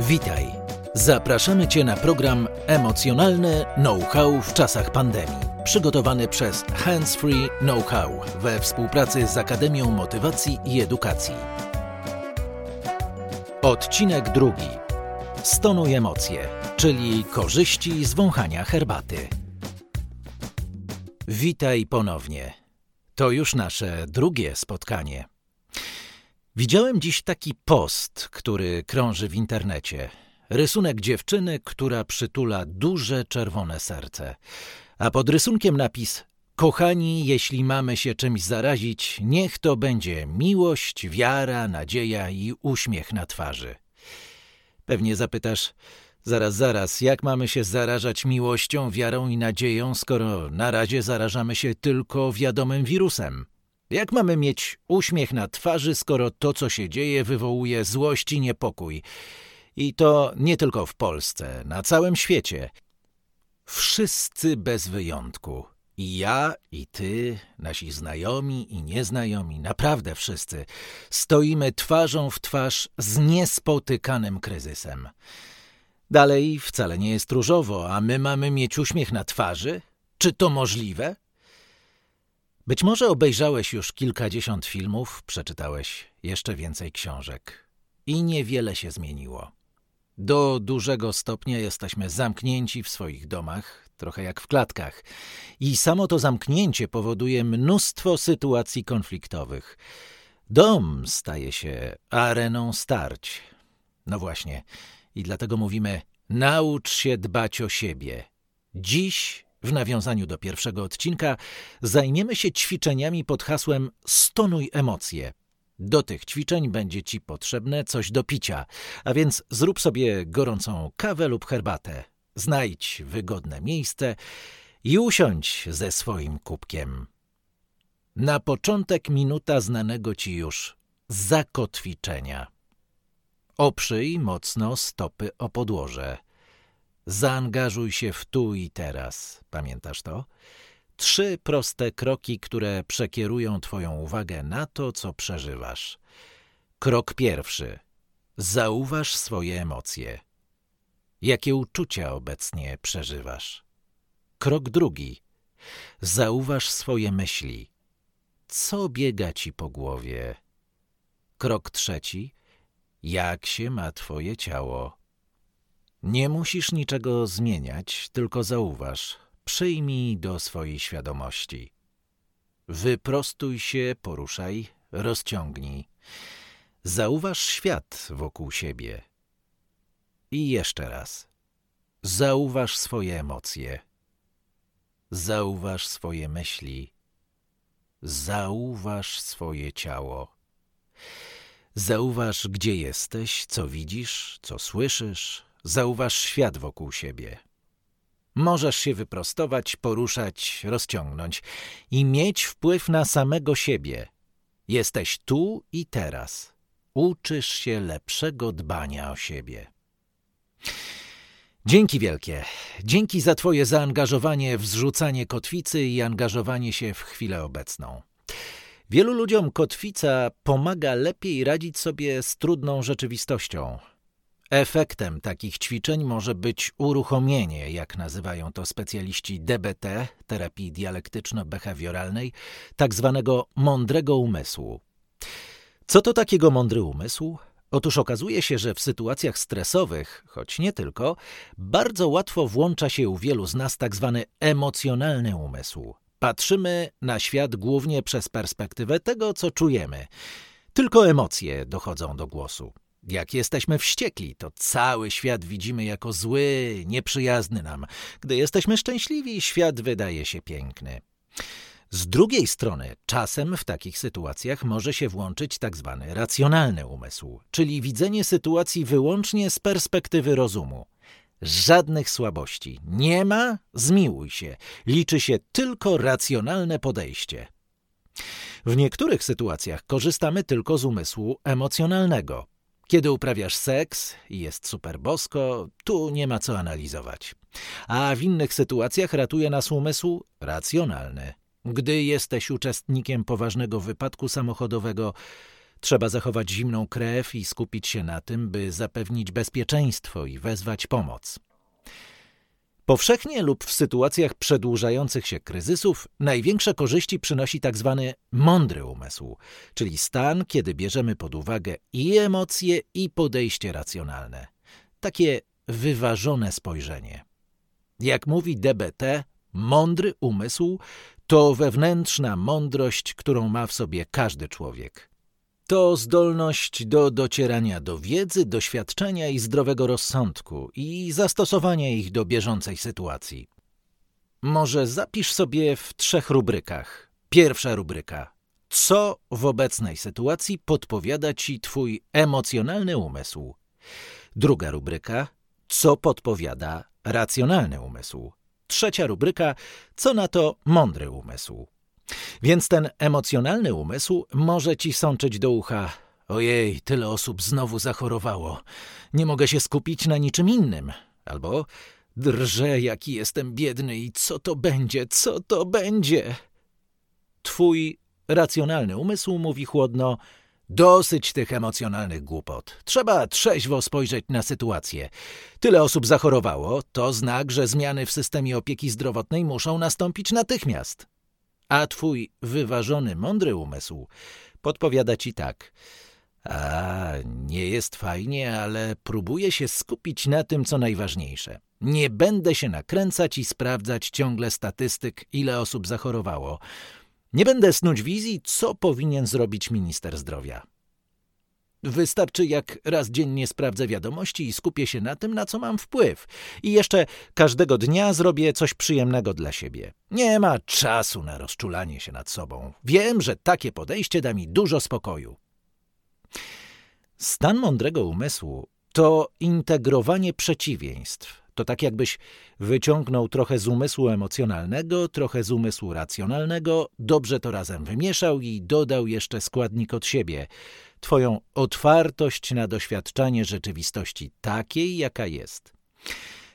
Witaj. Zapraszamy Cię na program Emocjonalne Know-how w czasach pandemii. Przygotowany przez Hands Free Know-how we współpracy z Akademią Motywacji i Edukacji. Odcinek drugi. Stonuj emocje, czyli korzyści z wąchania herbaty. Witaj ponownie. To już nasze drugie spotkanie. Widziałem dziś taki post, który krąży w internecie. Rysunek dziewczyny, która przytula duże czerwone serce. A pod rysunkiem napis: Kochani, jeśli mamy się czymś zarazić, niech to będzie miłość, wiara, nadzieja i uśmiech na twarzy. Pewnie zapytasz, zaraz, zaraz, jak mamy się zarażać miłością, wiarą i nadzieją, skoro na razie zarażamy się tylko wiadomym wirusem? Jak mamy mieć uśmiech na twarzy, skoro to, co się dzieje, wywołuje złość i niepokój? I to nie tylko w Polsce, na całym świecie. Wszyscy bez wyjątku. I ja, i ty, nasi znajomi i nieznajomi, naprawdę wszyscy, stoimy twarzą w twarz z niespotykanym kryzysem. Dalej wcale nie jest różowo, a my mamy mieć uśmiech na twarzy? Czy to możliwe? Być może obejrzałeś już kilkadziesiąt filmów, przeczytałeś jeszcze więcej książek i niewiele się zmieniło. Do dużego stopnia jesteśmy zamknięci w swoich domach, trochę jak w klatkach. I samo to zamknięcie powoduje mnóstwo sytuacji konfliktowych. Dom staje się areną starć. No właśnie, i dlatego mówimy: naucz się dbać o siebie. Dziś w nawiązaniu do pierwszego odcinka zajmiemy się ćwiczeniami pod hasłem Stonuj emocje. Do tych ćwiczeń będzie Ci potrzebne coś do picia, a więc zrób sobie gorącą kawę lub herbatę. Znajdź wygodne miejsce i usiądź ze swoim kubkiem. Na początek minuta znanego Ci już zakotwiczenia. Oprzyj mocno stopy o podłoże. Zaangażuj się w tu i teraz. Pamiętasz to? Trzy proste kroki, które przekierują Twoją uwagę na to, co przeżywasz. Krok pierwszy. Zauważ swoje emocje. Jakie uczucia obecnie przeżywasz? Krok drugi. Zauważ swoje myśli. Co biega Ci po głowie? Krok trzeci. Jak się ma Twoje ciało? Nie musisz niczego zmieniać, tylko zauważ, przyjmij do swojej świadomości. Wyprostuj się, poruszaj, rozciągnij. Zauważ świat wokół siebie. I jeszcze raz. Zauważ swoje emocje. Zauważ swoje myśli. Zauważ swoje ciało. Zauważ, gdzie jesteś, co widzisz, co słyszysz, Zauważ świat wokół siebie. Możesz się wyprostować, poruszać, rozciągnąć i mieć wpływ na samego siebie. Jesteś tu i teraz. Uczysz się lepszego dbania o siebie. Dzięki wielkie. Dzięki za Twoje zaangażowanie w zrzucanie kotwicy i angażowanie się w chwilę obecną. Wielu ludziom kotwica pomaga lepiej radzić sobie z trudną rzeczywistością. Efektem takich ćwiczeń może być uruchomienie, jak nazywają to specjaliści DBT, terapii dialektyczno-behawioralnej, tak zwanego mądrego umysłu. Co to takiego mądry umysł? Otóż okazuje się, że w sytuacjach stresowych, choć nie tylko, bardzo łatwo włącza się u wielu z nas tak zwany emocjonalny umysł. Patrzymy na świat głównie przez perspektywę tego, co czujemy. Tylko emocje dochodzą do głosu. Jak jesteśmy wściekli, to cały świat widzimy jako zły, nieprzyjazny nam. Gdy jesteśmy szczęśliwi, świat wydaje się piękny. Z drugiej strony, czasem w takich sytuacjach może się włączyć tak zwany racjonalny umysł, czyli widzenie sytuacji wyłącznie z perspektywy rozumu. Żadnych słabości nie ma, zmiłuj się. Liczy się tylko racjonalne podejście. W niektórych sytuacjach korzystamy tylko z umysłu emocjonalnego. Kiedy uprawiasz seks i jest super bosko, tu nie ma co analizować. A w innych sytuacjach ratuje nas umysł racjonalny. Gdy jesteś uczestnikiem poważnego wypadku samochodowego, Trzeba zachować zimną krew i skupić się na tym, by zapewnić bezpieczeństwo i wezwać pomoc. Powszechnie lub w sytuacjach przedłużających się kryzysów największe korzyści przynosi tzw. Tak mądry umysł, czyli stan, kiedy bierzemy pod uwagę i emocje, i podejście racjonalne. Takie wyważone spojrzenie. Jak mówi DBT, mądry umysł to wewnętrzna mądrość, którą ma w sobie każdy człowiek. To zdolność do docierania do wiedzy, doświadczenia i zdrowego rozsądku i zastosowania ich do bieżącej sytuacji. Może zapisz sobie w trzech rubrykach. Pierwsza rubryka. Co w obecnej sytuacji podpowiada ci twój emocjonalny umysł? Druga rubryka. Co podpowiada racjonalny umysł? Trzecia rubryka. Co na to mądry umysł? Więc ten emocjonalny umysł może ci sączyć do ucha. Ojej, tyle osób znowu zachorowało. Nie mogę się skupić na niczym innym. Albo drżę, jaki jestem biedny i co to będzie, co to będzie. Twój racjonalny umysł mówi chłodno: Dosyć tych emocjonalnych głupot. Trzeba trzeźwo spojrzeć na sytuację. Tyle osób zachorowało, to znak, że zmiany w systemie opieki zdrowotnej muszą nastąpić natychmiast. A twój wyważony, mądry umysł podpowiada ci tak. A, nie jest fajnie, ale próbuję się skupić na tym, co najważniejsze. Nie będę się nakręcać i sprawdzać ciągle statystyk, ile osób zachorowało. Nie będę snuć wizji, co powinien zrobić minister zdrowia. Wystarczy, jak raz dziennie sprawdzę wiadomości i skupię się na tym, na co mam wpływ. I jeszcze każdego dnia zrobię coś przyjemnego dla siebie. Nie ma czasu na rozczulanie się nad sobą. Wiem, że takie podejście da mi dużo spokoju. Stan mądrego umysłu to integrowanie przeciwieństw. To tak jakbyś wyciągnął trochę z umysłu emocjonalnego, trochę z umysłu racjonalnego, dobrze to razem wymieszał i dodał jeszcze składnik od siebie – Twoją otwartość na doświadczanie rzeczywistości takiej, jaka jest.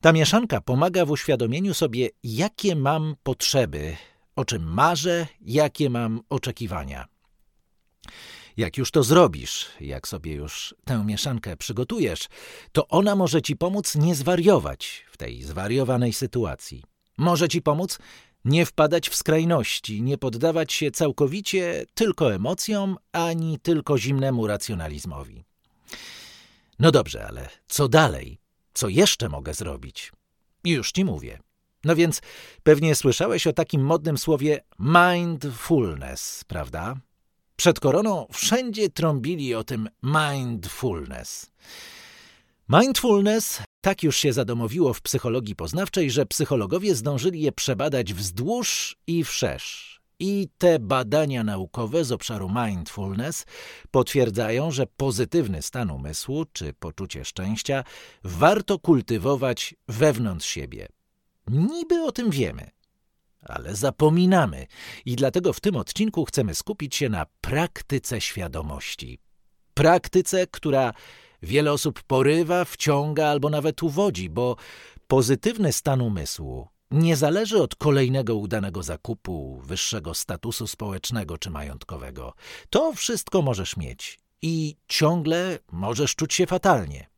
Ta mieszanka pomaga w uświadomieniu sobie, jakie mam potrzeby, o czym marzę, jakie mam oczekiwania. Jak już to zrobisz, jak sobie już tę mieszankę przygotujesz, to ona może ci pomóc nie zwariować w tej zwariowanej sytuacji. Może ci pomóc nie wpadać w skrajności, nie poddawać się całkowicie tylko emocjom, ani tylko zimnemu racjonalizmowi. No dobrze, ale co dalej? Co jeszcze mogę zrobić? Już ci mówię. No więc pewnie słyszałeś o takim modnym słowie mindfulness, prawda? Przed koroną wszędzie trąbili o tym mindfulness. Mindfulness tak już się zadomowiło w psychologii poznawczej, że psychologowie zdążyli je przebadać wzdłuż i wszerz. I te badania naukowe z obszaru mindfulness potwierdzają, że pozytywny stan umysłu czy poczucie szczęścia warto kultywować wewnątrz siebie. Niby o tym wiemy, ale zapominamy i dlatego w tym odcinku chcemy skupić się na praktyce świadomości. Praktyce, która Wiele osób porywa, wciąga albo nawet uwodzi, bo pozytywny stan umysłu nie zależy od kolejnego udanego zakupu, wyższego statusu społecznego czy majątkowego. To wszystko możesz mieć i ciągle możesz czuć się fatalnie.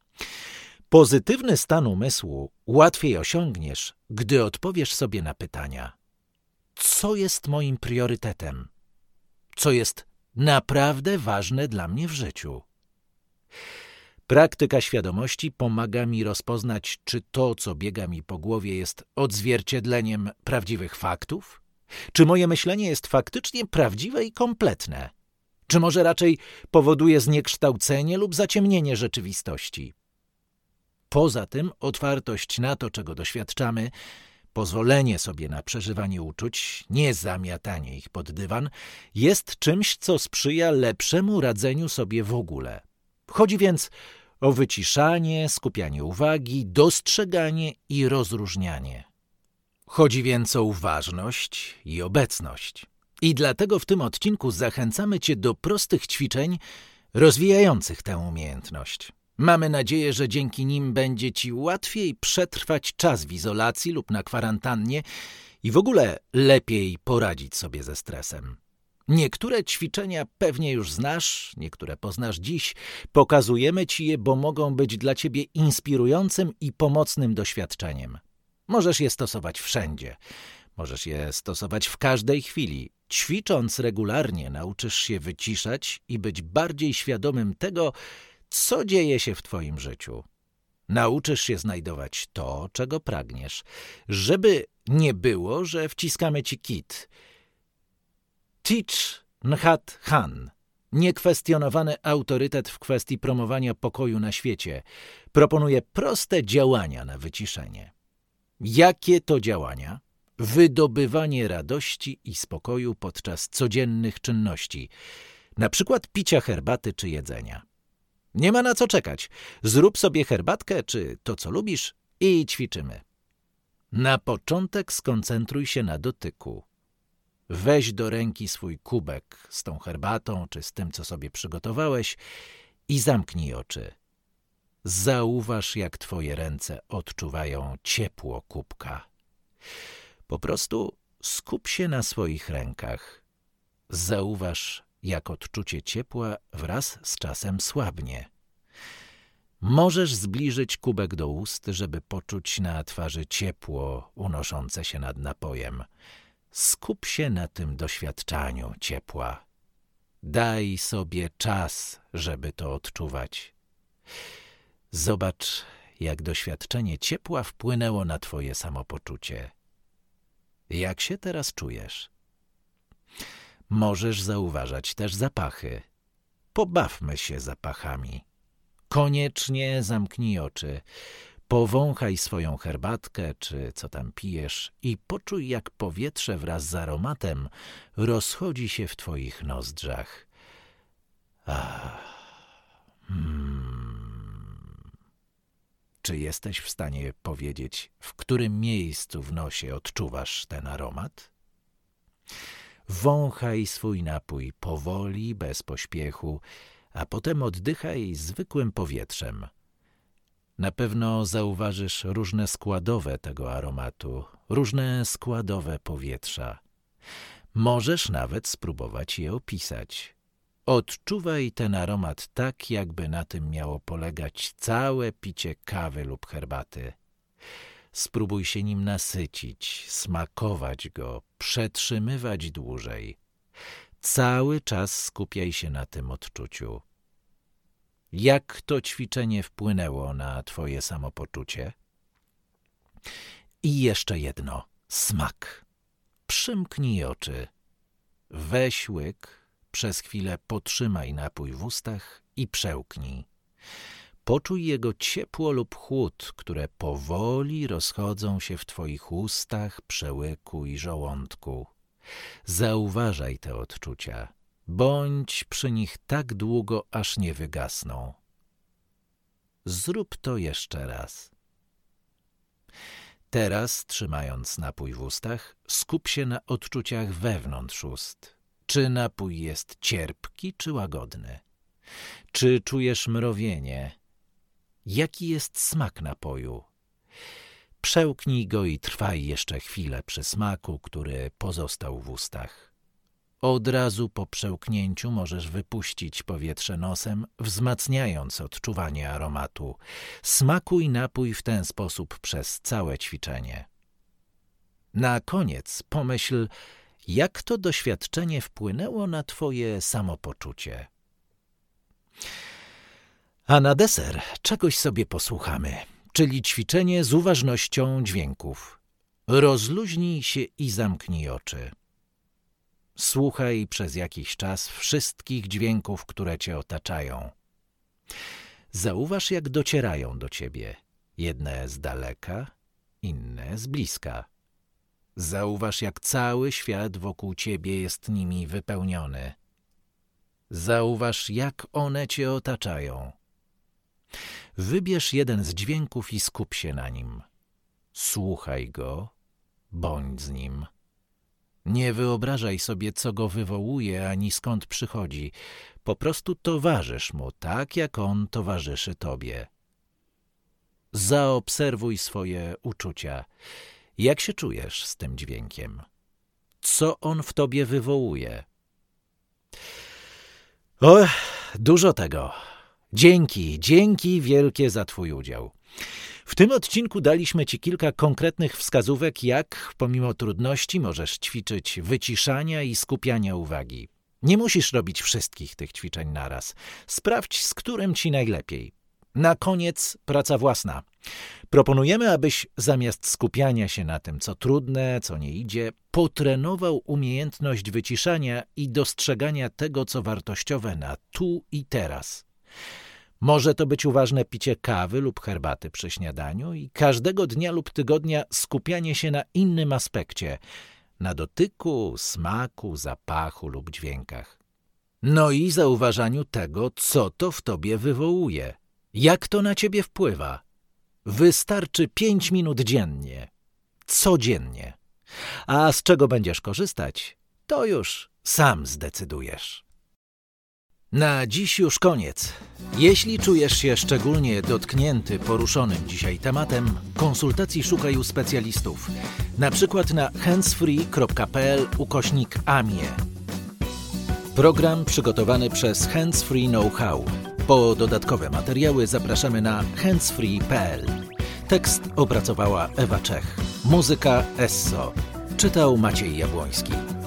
Pozytywny stan umysłu łatwiej osiągniesz, gdy odpowiesz sobie na pytania: co jest moim priorytetem? Co jest naprawdę ważne dla mnie w życiu? Praktyka świadomości pomaga mi rozpoznać, czy to, co biega mi po głowie, jest odzwierciedleniem prawdziwych faktów? Czy moje myślenie jest faktycznie prawdziwe i kompletne? Czy może raczej powoduje zniekształcenie lub zaciemnienie rzeczywistości? Poza tym otwartość na to, czego doświadczamy, pozwolenie sobie na przeżywanie uczuć, nie zamiatanie ich pod dywan, jest czymś, co sprzyja lepszemu radzeniu sobie w ogóle. Chodzi więc o wyciszanie, skupianie uwagi, dostrzeganie i rozróżnianie. Chodzi więc o uważność i obecność. I dlatego w tym odcinku zachęcamy Cię do prostych ćwiczeń rozwijających tę umiejętność. Mamy nadzieję, że dzięki nim będzie Ci łatwiej przetrwać czas w izolacji lub na kwarantannie i w ogóle lepiej poradzić sobie ze stresem. Niektóre ćwiczenia pewnie już znasz, niektóre poznasz dziś. Pokazujemy ci je, bo mogą być dla ciebie inspirującym i pomocnym doświadczeniem. Możesz je stosować wszędzie. Możesz je stosować w każdej chwili. Ćwicząc regularnie, nauczysz się wyciszać i być bardziej świadomym tego, co dzieje się w Twoim życiu. Nauczysz się znajdować to, czego pragniesz, żeby nie było, że wciskamy ci kit. Teach Nhat Han, niekwestionowany autorytet w kwestii promowania pokoju na świecie, proponuje proste działania na wyciszenie. Jakie to działania? Wydobywanie radości i spokoju podczas codziennych czynności, na przykład picia herbaty czy jedzenia. Nie ma na co czekać. Zrób sobie herbatkę czy to, co lubisz i ćwiczymy. Na początek skoncentruj się na dotyku. Weź do ręki swój kubek z tą herbatą czy z tym, co sobie przygotowałeś i zamknij oczy. Zauważ, jak twoje ręce odczuwają ciepło kubka. Po prostu skup się na swoich rękach. Zauważ, jak odczucie ciepła wraz z czasem słabnie. Możesz zbliżyć kubek do ust, żeby poczuć na twarzy ciepło unoszące się nad napojem. Skup się na tym doświadczaniu ciepła. Daj sobie czas, żeby to odczuwać. Zobacz, jak doświadczenie ciepła wpłynęło na twoje samopoczucie. Jak się teraz czujesz? Możesz zauważać też zapachy. Pobawmy się zapachami. Koniecznie zamknij oczy, powąchaj swoją herbatkę czy co tam pijesz i poczuj, jak powietrze wraz z aromatem rozchodzi się w twoich nozdrzach. Ah. Hmm. Czy jesteś w stanie powiedzieć, w którym miejscu w nosie odczuwasz ten aromat? Wąchaj swój napój powoli, bez pośpiechu, a potem oddychaj zwykłym powietrzem. Na pewno zauważysz różne składowe tego aromatu, różne składowe powietrza. Możesz nawet spróbować je opisać. Odczuwaj ten aromat tak, jakby na tym miało polegać całe picie kawy lub herbaty. Spróbuj się nim nasycić, smakować go, przetrzymywać dłużej. Cały czas skupiaj się na tym odczuciu. Jak to ćwiczenie wpłynęło na twoje samopoczucie? I jeszcze jedno. Smak. Przymknij oczy. Weź łyk, przez chwilę potrzymaj napój w ustach i przełknij. Poczuj jego ciepło lub chłód, które powoli rozchodzą się w twoich ustach, przełyku i żołądku. Zauważaj te odczucia. Bądź przy nich tak długo, aż nie wygasną. Zrób to jeszcze raz. Teraz, trzymając napój w ustach, skup się na odczuciach wewnątrz ust. Czy napój jest cierpki, czy łagodny? Czy czujesz mrowienie? Jaki jest smak napoju? Przełknij go i trwaj jeszcze chwilę przy smaku, który pozostał w ustach. Od razu po przełknięciu możesz wypuścić powietrze nosem, wzmacniając odczuwanie aromatu. Smakuj napój w ten sposób przez całe ćwiczenie. Na koniec pomyśl, jak to doświadczenie wpłynęło na twoje samopoczucie. A na deser czegoś sobie posłuchamy, czyli ćwiczenie z uważnością dźwięków. Rozluźnij się i zamknij oczy. Słuchaj przez jakiś czas wszystkich dźwięków, które cię otaczają. Zauważ, jak docierają do ciebie. Jedne z daleka, inne z bliska. Zauważ, jak cały świat wokół ciebie jest nimi wypełniony. Zauważ, jak one cię otaczają. Wybierz jeden z dźwięków i skup się na nim. Słuchaj go, bądź z nim. Nie wyobrażaj sobie, co go wywołuje, ani skąd przychodzi. Po prostu towarzysz mu, tak jak on towarzyszy tobie. Zaobserwuj swoje uczucia. Jak się czujesz z tym dźwiękiem? Co on w tobie wywołuje? O, dużo tego. Dzięki, dzięki wielkie za Twój udział. W tym odcinku daliśmy Ci kilka konkretnych wskazówek, jak pomimo trudności możesz ćwiczyć wyciszania i skupiania uwagi. Nie musisz robić wszystkich tych ćwiczeń naraz. Sprawdź, z którym Ci najlepiej. Na koniec praca własna. Proponujemy, abyś zamiast skupiania się na tym, co trudne, co nie idzie, potrenował umiejętność wyciszania i dostrzegania tego, co wartościowe na tu i teraz. Może to być uważne picie kawy lub herbaty przy śniadaniu i każdego dnia lub tygodnia skupianie się na innym aspekcie na dotyku, smaku, zapachu lub dźwiękach. No i zauważaniu tego, co to w tobie wywołuje, jak to na ciebie wpływa. Wystarczy pięć minut dziennie, codziennie. A z czego będziesz korzystać, to już sam zdecydujesz. Na dziś już koniec. Jeśli czujesz się szczególnie dotknięty poruszonym dzisiaj tematem, konsultacji szukaj u specjalistów, na przykład na handsfree.pl ukośnik AMIE. Program przygotowany przez Handsfree Know-how. Po dodatkowe materiały zapraszamy na handsfree.pl. Tekst opracowała Ewa Czech. Muzyka Esso. Czytał Maciej Jabłoński.